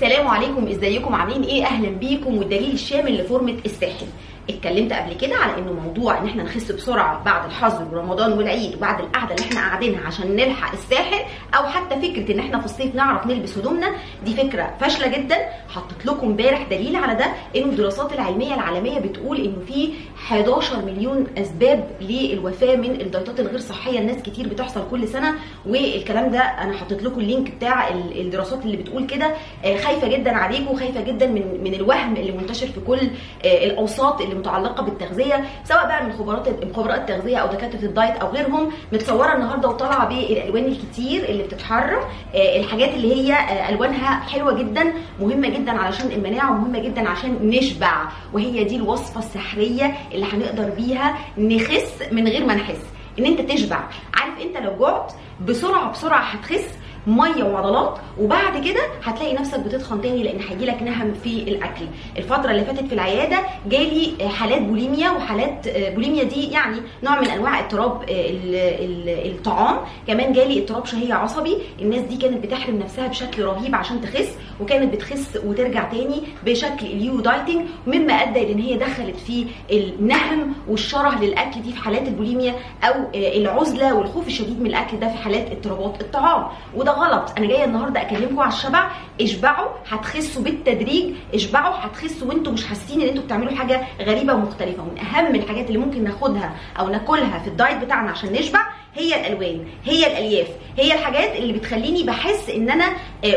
سلام عليكم ازيكم؟ عاملين إيه؟ أهلا بيكم. والدليل الشامل لفورمة الساحل. اتكلمت قبل كده على انه موضوع ان إحنا نخس بسرعة بعد الحظر ورمضان والعيد وبعد القعدة اللي إحنا قاعدينها عشان نلحق الساحل أو حتى فكرة ان إحنا في الصيف نعرف نلبس هدومنا دي فكرة فاشلة جدا. حطيت لكم امبارح دليل على ده انه الدراسات العلمية العالمية بتقول انه في 11 مليون أسباب للوفاة من الدايتات الغير صحية. الناس كتير بتحصل كل سنة والكلام ده أنا حطيت لكم ال link بتاع ال- الدراسات اللي بتقول كده. آه، خايفة جدا عليكم وخايفة جدا من من الوهم اللي منتشر في كل آه، الأوساط اللي متعلقة بالتغذية سواء بقى من خبراء خبراء التغذيه أو دكاترة ال diet أو غيرهم. متصورة النهارده وطالعة بالألوان الكتير اللي بتتحرك آه، الحاجات اللي هي ألوانها حلوة جدا مهمة جدا علشان المناعة ومهمة جدا عشان نشبع. وهي دي الوصفة السحرية اللي هنقدر بيها نخس من غير ما نحس. إن أنت تشبع. عارف أنت لو جعت بسرعة بسرعة هتخس؟ ميه وعضلات وبعد كده هتلاقي نفسك بتتخن تاني لأن هيجيلك نهم في الأكل. الفترة اللي فاتت في العيادة جالي حالات بوليميا وحالات بوليميا دي يعني نوع من أنواع اضطراب ال- الطعام. كمان جالي اضطراب شهية عصبي. الناس دي كانت بتحرم نفسها بشكل رهيب عشان تخس وكانت بتخس وترجع تاني بشكل ال yo-yo dieting. مما أدى إلى إن هي دخلت في النهم والشره للأكل دي في حالات البوليميا أو العزلة والخوف الشديد من الأكل ده في حالات اضطرابات الطعام. وده غلط. أنا جاية النهارده اكلمكم على الشبع اشبعوا هتخسوا بالتدريج اشبعوا هتخسوا وأنتم مش حاسين إن أنتم بتعملوا حاجة غريبة ومختلفة. ومن أهم الحاجات اللي ممكن ناخدها أو ناكلها في الدايت بتاعنا عشان نشبع هي الألوان هي الألياف هي الحاجات اللي بتخليني بحس إن أنا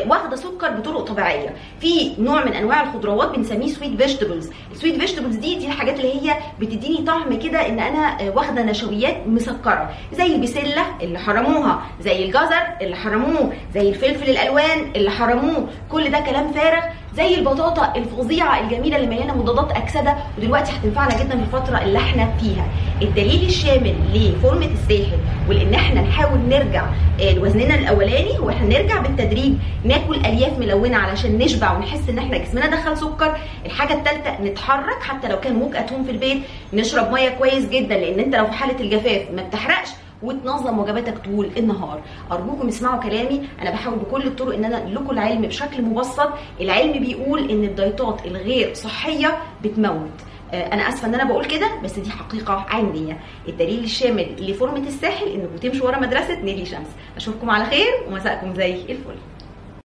واخدة سكر بطرق طبيعية. في نوع من أنواع الخضروات بنسميه sweet vegetables ال sweet vegetables دي دي الحاجات اللي هي بتديني طعم كده إن أنا آه، واخدة نشويات مسكرة. زي البسلة اللي حرموها زي الجزر اللي حرموه زي الفلفل الألوان اللي حرموه. كل ده كلام فارغ. زي البطاطا الفظيعة الجميلة اللي مليانة مضادات أكسدة ودلوقتي هتنفعنا جدا في الفترة اللي إحنا فيها. الدليل الشامل لفورمة الساحل ولان إحنا نحاول نرجع آه، لوزننا الأولاني هو إحنا نرجع بالتدريج ناكل ألياف ملونة علشان نشبع ونحس إن إحنا جسمنا دخل سكر الحاجة الثالثه نتحرك حتى لو كان موج أتوم في البيت نشرب مية كويس جدا لأن أنت لو في حالة الجفاف ما بتحرقش وتنظم وجباتك طول النهار. أرجوكم اسمعوا كلامي أنا بحاول بكل الطرق إن أنا لكم العلم بشكل مبسط. العلم بيقول إن الدايتات الغير صحية بتموت. آه، أنا آسفة إن أنا بقول كده بس دي حقيقة علميه الدليل الشامل لفورمة الساحل انكم تمشوا ورا مدرسة نيلي شمس. أشوفكم على خير ومساءكم زي الفل.